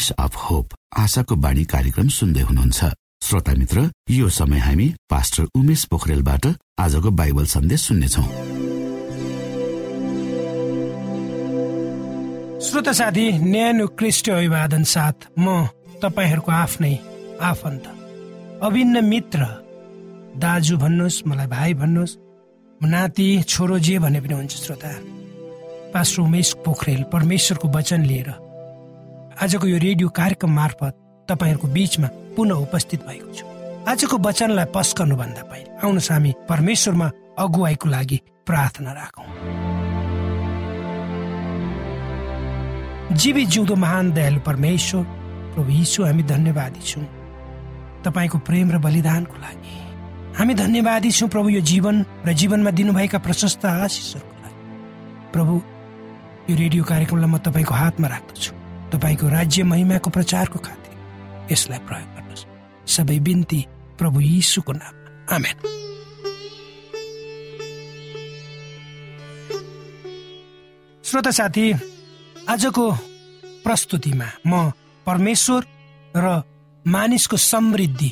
Voice of hope आशाको बाणी कार्यक्रम सुन्दै हुनुहुन्छ। श्रोता मित्र यो समय हामी पास्टर उमेश पोखरेलबाट आजको बाइबल सन्देश सुन्नेछौ। श्रोता साथी न्यानो अभिवादन साथ म तपाईँहरूको आफ्नै आफन्त अभिन्न मित्र दाजु भन्नुहोस् मलाई भाइ भन्नुहोस् नाति छोरो जे भने पनि हुन्छ श्रोता। पास्टर उमेश पोखरेल परमेश्वरको वचन लिएर आजको यो रेडियो कार्यक्रम मार्फत तपाईँहरूको बिचमा पुनः उपस्थित भएको छु। आजको वचनलाई पस्कनुभन्दा पहिले आउनुहोस् हामी परमेश्वरमा अगुवाईको लागि प्रार्थना राखौँ। जीवी जिउँदो महान दयालु परमेश्वर प्रभु यीशु हामी धन्यवादी छौँ। तपाईँको प्रेम र बलिदानको लागि। हामी धन्यवादी छौँ प्रभु यो जीवन र जीवनमा दिनुभएका प्रशस्त आशिषहरूको लागि। प्रभु यो रेडियो कार्यक्रमलाई म तपाईँको हातमा राख्दछु। तपाईँको राज्य महिमाको प्रचारको खातिर यसलाई प्रयोग गर्नुहोस्। सबै बिन्ती प्रभु यीशुको नाम आमेन। श्रोता साथी आजको प्रस्तुतिमा म परमेश्वर र मानिसको समृद्धि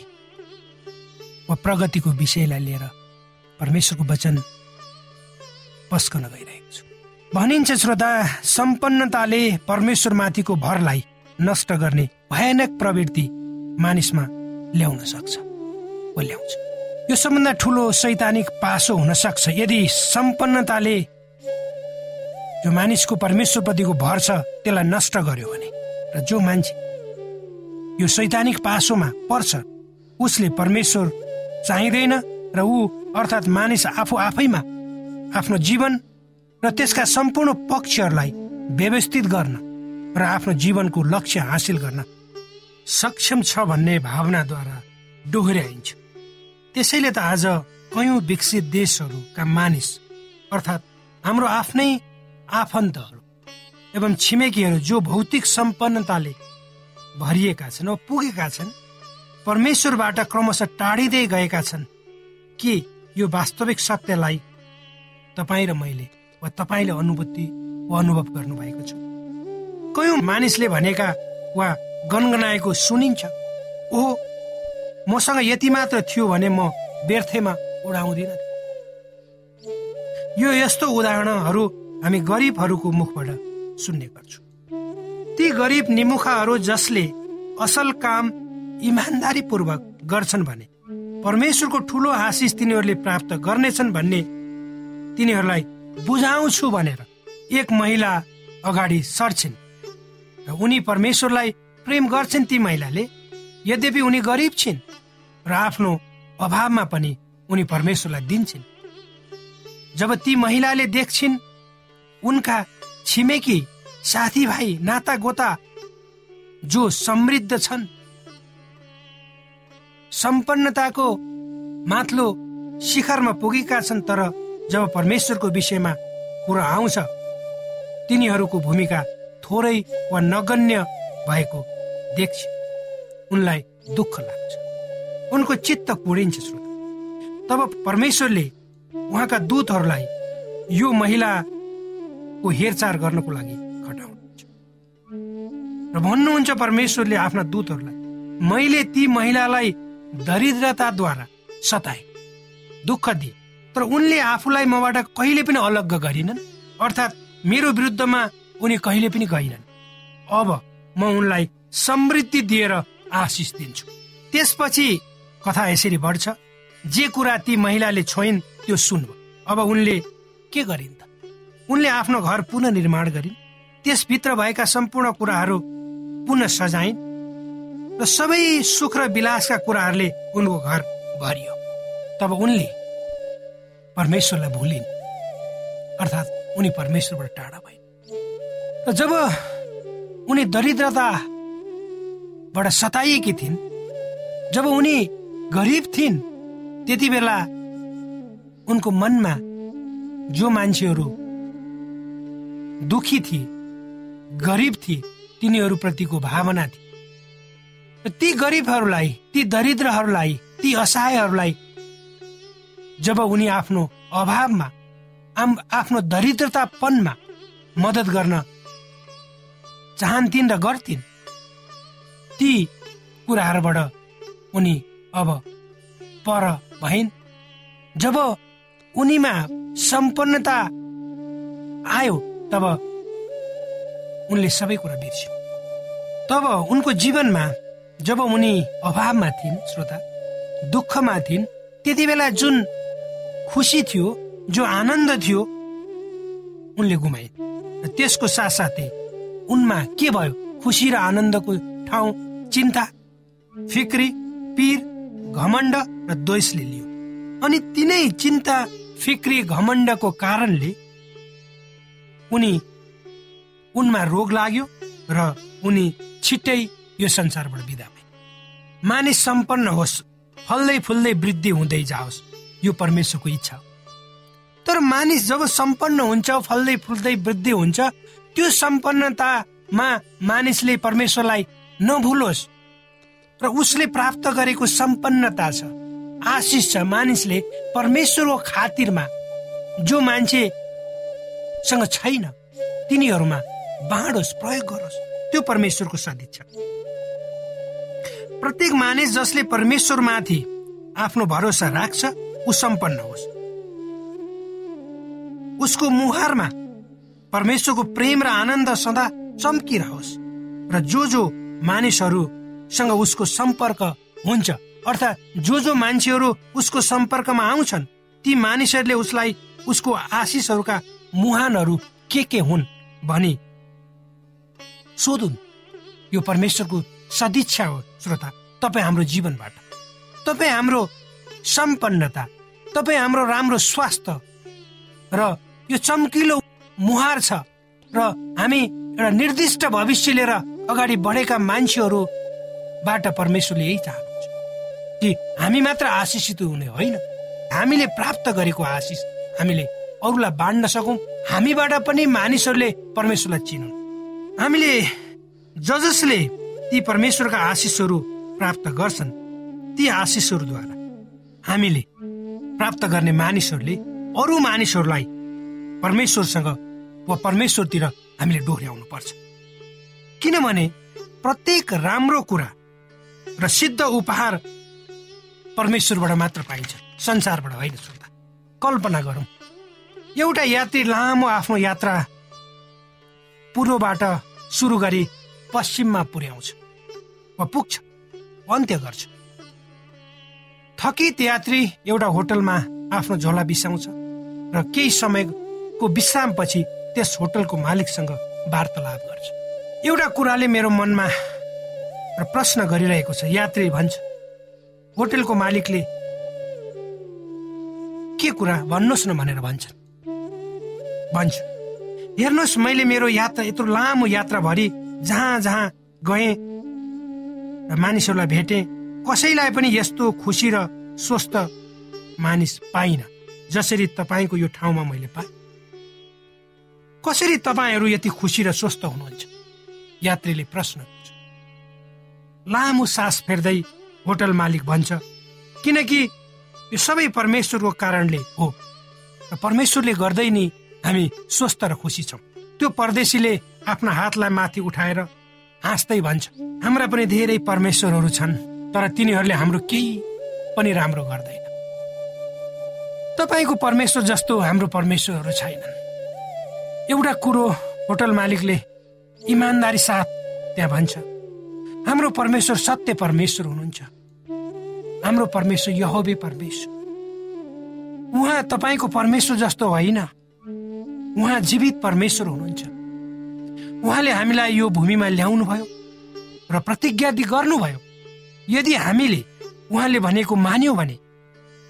वा प्रगतिको विषयलाई लिएर परमेश्वरको वचन पस्कन गइरहेको छु। भनिन्छ श्रोता सम्पन्नताले परमेश्वरमाथिको भरलाई नष्ट गर्ने भयानक प्रवृत्ति मानिसमा ल्याउन सक्छ ल्याउँछ। यो सबभन्दा ठुलो सैद्धान्तिक पासो हुन सक्छ। यदि सम्पन्नताले जो मानिसको परमेश्वरप्रतिको भर छ त्यसलाई नष्ट गर्यो भने र जो मान्छे यो सैद्धान्तिक पासोमा पर्छ उसले परमेश्वर चाहिँदैन र ऊ अर्थात् मानिस आफू आफैमा आफ्नो जीवन र त्यसका सम्पूर्ण पक्षहरूलाई व्यवस्थित गर्न र आफ्नो जीवनको लक्ष्य हासिल गर्न सक्षम छ भन्ने भावनाद्वारा डोहोऱ्याइन्छ। त्यसैले त आज कयौँ विकसित देशहरूका मानिस अर्थात् हाम्रो आफ्नै आफन्तहरू एवं छिमेकीहरू जो भौतिक सम्पन्नताले भरिएका छन् पुगेका छन् परमेश्वरबाट क्रमशः टाढिँदै गएका छन् के यो वास्तविक सत्यलाई तपाईँ र मैले वा तपाईँले अनुभूति वा अनुभव गर्नुभएको छ। कयौँ मानिसले भनेका वा गनगनाएको सुनिन्छ ओहो मसँग यति मात्र थियो भने म व्यर्थेमा उडाउँदिन। यो यस्तो उदाहरणहरू हामी गरिबहरूको मुखबाट सुन्ने गर्छौँ। ती गरिब निमुखाहरू जसले असल काम इमान्दारी पूर्वक गर्छन् भने परमेश्वरको ठुलो आशिष तिनीहरूले प्राप्त गर्नेछन् भन्ने तिनीहरूलाई बुझाउँछु भनेर एक महिला अगाडि सर्छिन् र उनी परमेश्वरलाई प्रेम गर्छन् ती महिलाले। यद्यपि उनी गरिब छिन् र आफ्नो अभावमा पनि उनी परमेश्वरलाई दिन्छन्। जब ती महिलाले देख्छिन् उनका छिमेकी साथीभाइ नाता गोता जो समृद्ध छन् सम्पन्नताको माथलो शिखरमा पुगेका छन् तर जब परमेश्वरको विषयमा कुरा आउँछ तिनीहरूको भूमिका थोरै वा नगण्य भएको देख्छ। उनलाई दुःख लाग्छ। उनको चित्त पुडिन्छ श्रोता। तब परमेश्वरले उहाँका दूतहरूलाई यो महिलाको हेरचाह गर्नको लागि र भन्नुहुन्छ परमेश्वरले आफ्ना दूतहरूलाई मैले ती महिलालाई दरिद्रताद्वारा सताए दुःख दिए तर उनले आफूलाई मबाट कहिले पनि अलग्ग गरिनन् अर्थात् मेरो विरुद्धमा उनी कहिले पनि गएनन्। अब म उनलाई समृद्धि दिएर आशिष दिन्छु। त्यसपछि कथा यसरी बढ्छ। जे कुरा ती महिलाले छोइन् त्यो सुन्नु अब उनले के गरिन् त? उनले आफ्नो घर पुनः निर्माण गरिन्। त्यसभित्र भएका सम्पूर्ण कुराहरू पुनः सजाइन् र सबै सुख र विलासका कुराहरूले उनको घर भरियो। तब उनले परमेश्वरलाई भुलिन्। अर्थात् उनी परमेश्वरबाट टाढा भइन्। र जब उनी दरिद्रताबाट सताइएकी थिइन् जब उनी गरिब थिइन् त्यति बेला उनको मनमा जो मान्छेहरू दुखी थिए गरिब थिए तिनीहरूप्रतिको भावना थिए। ती गरिबहरूलाई ती दरिद्रहरूलाई ती असहायहरूलाई जब उनी आफ्नो अभावमा आफ्नो दरिद्रतापनमा मद्दत गर्न चाहन्थिन् र गर्थिन् ती कुराहरूबाट उनी अब पर भइन्। जब उनीमा सम्पन्नता आयो तब उनले सबै कुरा बिर्स्यो। तब उनको जीवनमा जब उनी अभावमा थिइन् श्रोता दुःखमा थिइन् त्यति बेला जुन खुसी थियो जो आनन्द थियो उनले गुमाइन् र त्यसको साथसाथै उनमा के भयो? खुसी र आनन्दको ठाउँ चिन्ता फिक्री पीर घमण्ड र द्वेषले लियो। अनि तिनै चिन्ता फिक्री घमण्डको कारणले उनी उनमा रोग लाग्यो र उनी छिट्टै यो संसारबाट बिदा भए। मानिस सम्पन्न होस् फल्दै फुल्दै वृद्धि हुँदै जाओस्। यो परमेश्वरको इच्छा। तर मानिस जब सम्पन्न हुन्छ फल्दै फुल्दै वृद्धि हुन्छ त्यो सम्पन्नतामा मानिसले परमेश्वरलाई नभुलोस्। र उसले प्राप्त गरेको सम्पन्नता छ आशिष छ मानिसले परमेश्वरको खातिरमा। जो मान्छेसँग छैन तिनीहरूमा बाँडोस् प्रयोग गरोस् त्यो परमेश्वरको सदिच्छा। प्रत्येक मानिस जसले परमेश्वरमाथि आफ्नो भरोसा राख्छ ऊ सम्पन्न होस्। उसको मुहारमा परमेश्वरको प्रेम र आनन्द सदा चम्किरहोस् र जो जो मानिसहरूसँग उसको सम्पर्क हुन्छ अर्थात् जो जो मान्छेहरू उसको सम्पर्कमा आउँछन् ती मानिसहरूले उसलाई उसको आशिषहरूका मुहानहरू के के हुन् भनी सोधुन्। यो परमेश्वरको सदिच्छा हो श्रोता। तपाईँ हाम्रो जीवनबाट। तपाईँ हाम्रो सम्पन्नता तपाईँ हाम्रो राम्रो स्वास्थ्य र यो चम्किलो मुहार छ र हामी एउटा निर्दिष्ट भविष्य लिएर अगाडि बढेका मान्छेहरूबाट परमेश्वरले यही चाहनुहुन्छ। कि हामी मात्र आशिषित हुने होइन। हामीले प्राप्त गरेको आशिष हामीले अरूलाई बाँड्न सकौँ। हामीबाट पनि मानिसहरूले परमेश्वरलाई चिनुन्। हामीले ज जसले ती परमेश्वरका आशिषहरू प्राप्त गर्छन्। ती आशिषहरूद्वारा हामीले प्राप्त गर्ने मानिसहरूले अरू मानिसहरूलाई परमेश्वरसँग वा परमेश्वरतिर हामीले डोर्याउनु पर्छ किनभने प्रत्येक राम्रो कुरा र सिद्ध उपहार परमेश्वरबाट मात्र पाइन्छ संसारबाट होइन श्रोता। कल्पना गरौँ। एउटा यात्री लामो आफ्नो यात्रा पूर्वबाट सुरु गरी पश्चिममा पुर्याउँछ वा पुग्छ अन्त्य गर्छ। थकित यात्री एउटा होटलमा आफ्नो झोला बिसाउँछ र केही समय को विश्रामपछि त्यस होटलको मालिकसँग वार्तालाप गर्छ। एउटा कुराले मेरो मनमा र प्रश्न गरिरहेको छ यात्री भन्छ होटलको मालिकले के कुरा भन्नुहोस् न भनेर भन्छन्। भन्छ हेर्नुहोस् मैले मेरो यात्रा यत्रो लामो यात्राभरि जहाँ जहाँ गएँ र मानिसहरूलाई भेटेँ कसैलाई पनि यस्तो खुसी र स्वस्थ मानिस पाइन। जसरी तपाईँको यो ठाउँमा मैले पाएँ। कसरी तपाईँहरू यति खुसी र स्वस्थ हुनुहुन्छ? यात्रीले प्रश्न गर्छ। लामो सास फेर्दै होटल मालिक भन्छ किनकि यो सबै परमेश्वरको कारणले हो। र परमेश्वरले गर्दै नि हामी स्वस्थ र खुसी छौँ। त्यो परदेशीले आफ्ना हातलाई माथि उठाएर हाँस्दै भन्छ हाम्रा पनि धेरै परमेश्वरहरू छन्। तर तिनीहरूले हाम्रो केही पनि राम्रो गर्दैन। तपाईँको परमेश्वर जस्तो हाम्रो परमेश्वरहरू छैनन्। एउटा कुरो होटल मालिकले इमान्दारी साथ त्यहाँ भन्छ। हाम्रो परमेश्वर सत्य परमेश्वर हुनुहुन्छ। हाम्रो परमेश्वर यहोबे परमेश्वर। उहाँ तपाईँको परमेश्वर जस्तो होइन। उहाँ जीवित परमेश्वर हुनुहुन्छ। उहाँले हामीलाई यो भूमिमा ल्याउनु भयो र प्रतिज्ञा गर्नुभयो। यदि हामीले उहाँले भनेको मान्यौँ भने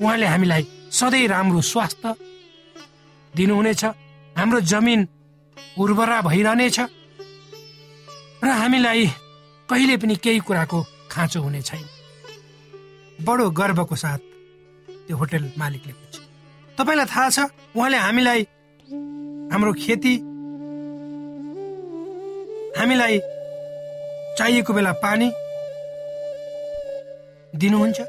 उहाँले हामीलाई सधैँ राम्रो स्वास्थ्य दिनुहुनेछ हाम्रो जमिन उर्वरा भइरहनेछ र हामीलाई कहिले पनि केही कुराको खाँचो हुने छैन। बडो गर्वको साथ त्यो होटल मालिकले भन्छ तपाईँलाई थाहा छ उहाँले हामीलाई हाम्रो खेती हामीलाई चाहिएको बेला पानी दिनुहुन्छ?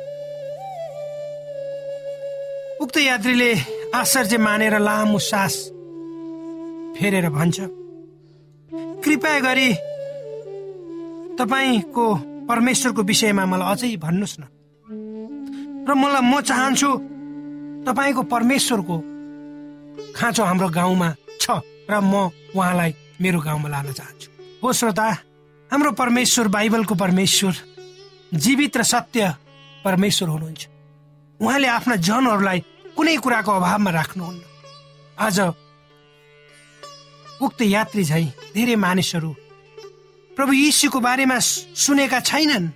उक्त यात्रीले आश्चर्य मानेर लामो सास फेरेर भन्छ कृपया गरी तपाईँको परमेश्वरको विषयमा मलाई अझै भन्नुहोस् न। र मलाई म चाहन्छु तपाईँको परमेश्वरको खाँचो हाम्रो गाउँमा छ र म उहाँलाई मेरो गाउँमा लान चाहन्छु। हो श्रोता हाम्रो परमेश्वर बाइबलको परमेश्वर जीवित र सत्य परमेश्वर हुनुहुन्छ। उहाँले आफ्ना जनहरूलाई कुनै कुराको अभावमा राख्नुहुन्न। आज उक्त यात्री झै धेरै मानिसहरू प्रभु यीशुको बारेमा सुनेका छैनन्।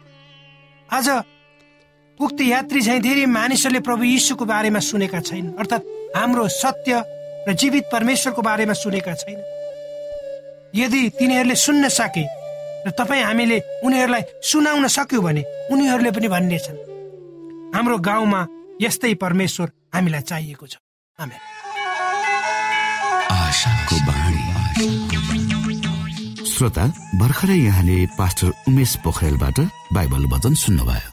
आज उक्त यात्री झै धेरै मानिसहरूले प्रभु यीशुको बारेमा सुनेका छैनन्। अर्थात् हाम्रो सत्य र जीवित परमेश्वरको बारेमा सुनेका छैन यदि तिनीहरूले सुन्न सके र तपाईँ हामीले उनीहरूलाई सुनाउन सक्यौँ भने उनीहरूले पनि भन्नेछन्। हाम्रो गाउँमा यस्तै परमेश्वर हामीलाई चाहिएको छ। श्रोता भर्खरै यहाँले पास्टर उमेश पोखरेलबाट बाइबल वचन सुन्नुभयो।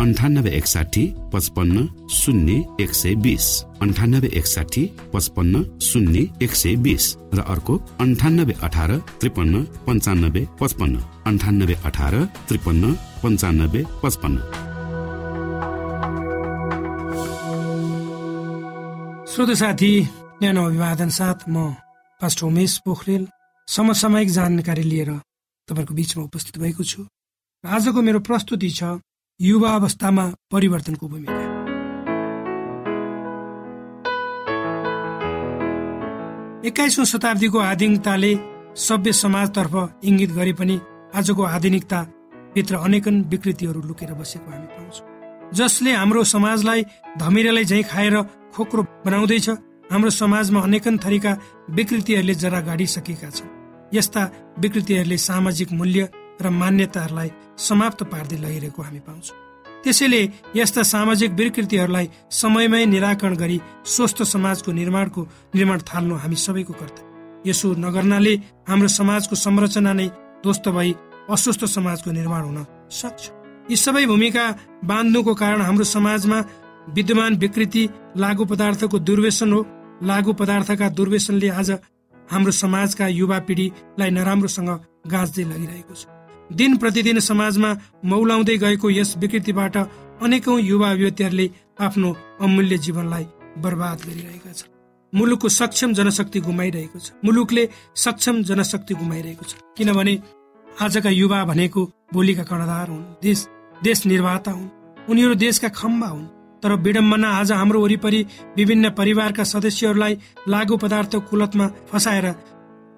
अन्ठानब्बे एकसाठी पचपन्न शून्य एक सय बिस. अन्ठानब्बे एकसाठी पचपन्न शून्य एक सय बिस. र अर्को अन्ठानब्बे अठार त्रिपन्न पन्चानब्बे पचपन्न. अन्ठानब्बे अठार त्रिपन्न पन्चानब्बे पचपन्न. श्रोत साथी न्यानो अभिवादन साथ म पास्टर उमेश पोखरेल समसामयिक जानकारी लिएर तपाईँको बिचमा उपस्थित भएको छु। आजको मेरो प्रस्तुति छ युवा अवस्थामा परिवर्तनको भूमिका। एक्काइसौँ शताब्दीको आधुनिकताले सभ्य समाजतर्फ इङ्गित गरे पनि आजको आधुनिकता भित्र अनेकन विकृतिहरू लुकेर बसेको हामी पाउँछौँ। जसले हाम्रो समाजलाई धमिरालाई झैँ खाएर खोक्रो बनाउँदैछ हाम्रो समाजमा अनेकन थरीका विकृतिहरूले जरा गाडिसकेका छन्। यस्ता विकृतिहरूले सामाजिक मूल्य र मान्यताहरूलाई समाप्त पार्दै लगिरहेको हामी पाउँछौँ। त्यसैले यस्ता सामाजिक विकृतिहरूलाई समयमै निराकरण गरी स्वस्थ समाजको निर्माणको निर्माण थाल्नु हामी सबैको कर्तव्य। यसो नगर्नाले हाम्रो समाजको संरचना नै ध्वस्त भई अस्वस्थ समाजको निर्माण हुन सक्छ। यी सबै भूमिका बाँध्नुको कारण हाम्रो समाजमा विद्यमान विकृति लागु पदार्थको दुर्व्यसन हो। लागु पदार्थका दुर्व्यसनले आज हाम्रो समाजका युवा पिँढीलाई नराम्रोसँग गाँच्दै लगिरहेको छ। दिन प्रतिदिन समाजमा मौलाउँदै गएको यस विकृतिबाट अनेकौं युवा युवतीहरूले आफ्नो अमूल्य जीवनलाई बर्बाद गरिरहेका छन्। मुलुकको सक्षम जनशक्ति गुमाइरहेको छ। मुलुकले सक्षम जनशक्ति गुमाइरहेको छ। किनभने आजका युवा भनेको भोलिका कर्णधार हुन् देश देश निर्माता हुन्। उनीहरू देशका खम्बा हुन्। तर विडम्बना आज हाम्रो वरिपरि विभिन्न परिवारका सदस्यहरूलाई लागु पदार्थ कुलतमा फसाएर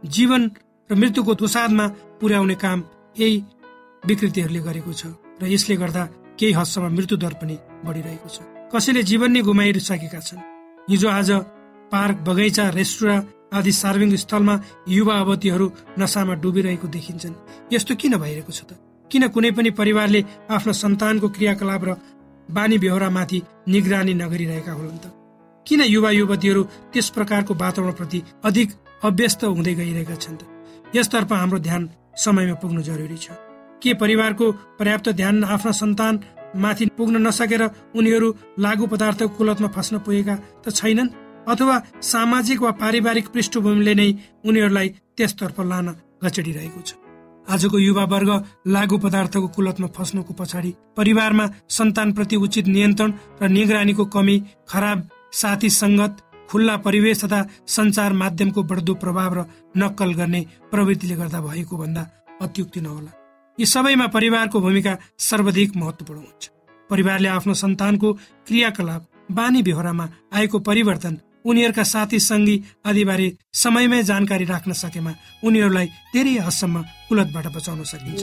जीवन र मृत्युको दुसादमा पुर्याउने काम यही विकृतिहरूले गरेको छ र यसले गर्दा केही हदसम्म मृत्यु पनि बढिरहेको छ। कसैले जीवन नै गुमाइसकेका छन्? हिजो आज पार्क बगैँचा रेस्टुरा आदि सार्वजनिक स्थलमा युवा अवधिहरू नसामा डुबिरहेको देखिन्छन्। यस्तो किन भइरहेको छ त? किन कुनै पनि परिवारले आफ्नो सन्तानको क्रियाकलाप र बानी बेहोरामाथि निगरानी नगरिरहेका होलान् त? किन युवा युवतीहरू त्यस प्रकारको वातावरणप्रति अधिक अभ्यस्त हुँदै गइरहेका छन् त? यसतर्फ हाम्रो ध्यान समयमा पुग्नु जरुरी छ। के परिवारको पर्याप्त ध्यान आफ्ना सन्तान माथि पुग्न नसकेर उनीहरू लागु पदार्थको कुलतमा फस्न पुगेका त छैनन् अथवा सामाजिक वा पारिवारिक पृष्ठभूमिले नै उनीहरूलाई त्यसतर्फ लान घचडिरहेको छ। आजको युवा वर्ग लागु पदार्थको कुलतमा फस्नुको पछाडि परिवारमा सन्तान प्रति उचित नियन्त्रण र निगरानीको कमी खराब साथी सङ्गत खुल्ला परिवेश तथा सञ्चार माध्यमको बढ्दो प्रभाव र नक्कल गर्ने प्रवृत्तिले गर्दा भएको भन्दा अत्युक्ति नहोला। यी सबैमा परिवारको भूमिका सर्वाधिक महत्वपूर्ण हुन्छ। परिवारले आफ्नो सन्तानको क्रियाकलाप बानी बेहोरामा आएको परिवर्तन उनीहरूका साथी सङ्गी आदिबारे समयमै जानकारी राख्न सकेमा उनीहरूलाई धेरै हदसम्म कुलतबाट बचाउन सकिन्छ।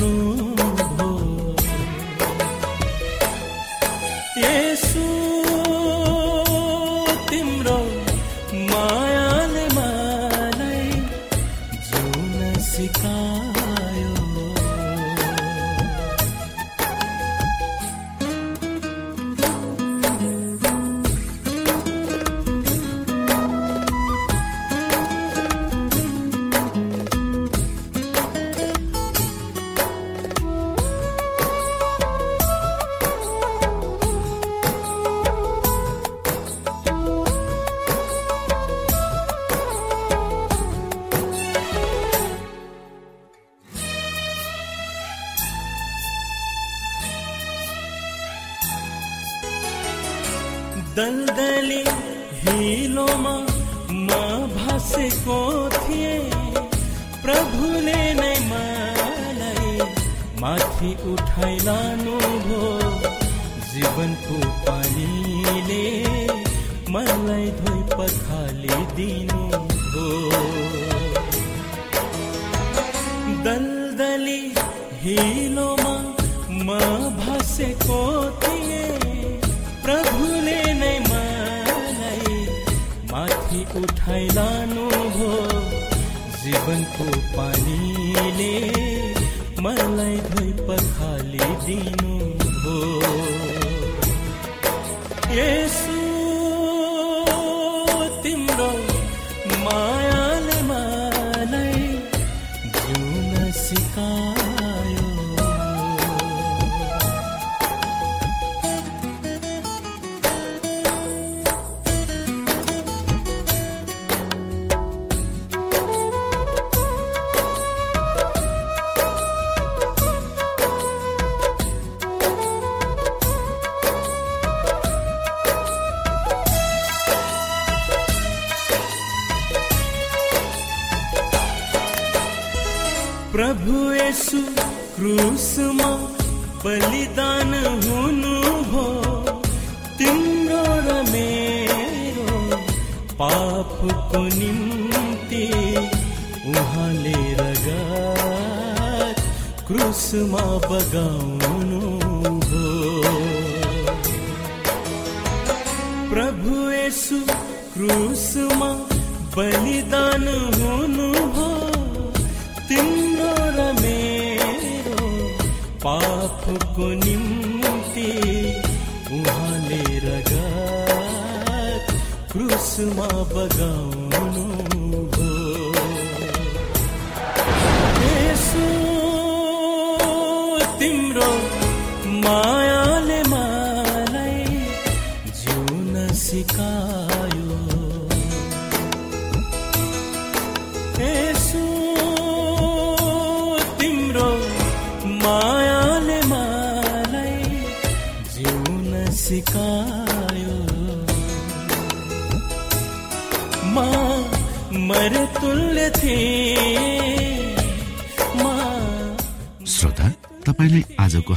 माथि उठाइलानु भो जीवनको पानीले मलाई धोइ पखालिदिनु यसो प्रभु यसु क्रुसमा बलिदान हुनु भो तिम्रो र मेरो पापको निम्ति उहाँले रगत क्रुसमा बगाउनु भो प्रभु यसु क्रुसमा बलिदान हुनु भो तिम्रो र मेरो पापको निम्ति उहाँले रगत क्रुसमा बगाउनु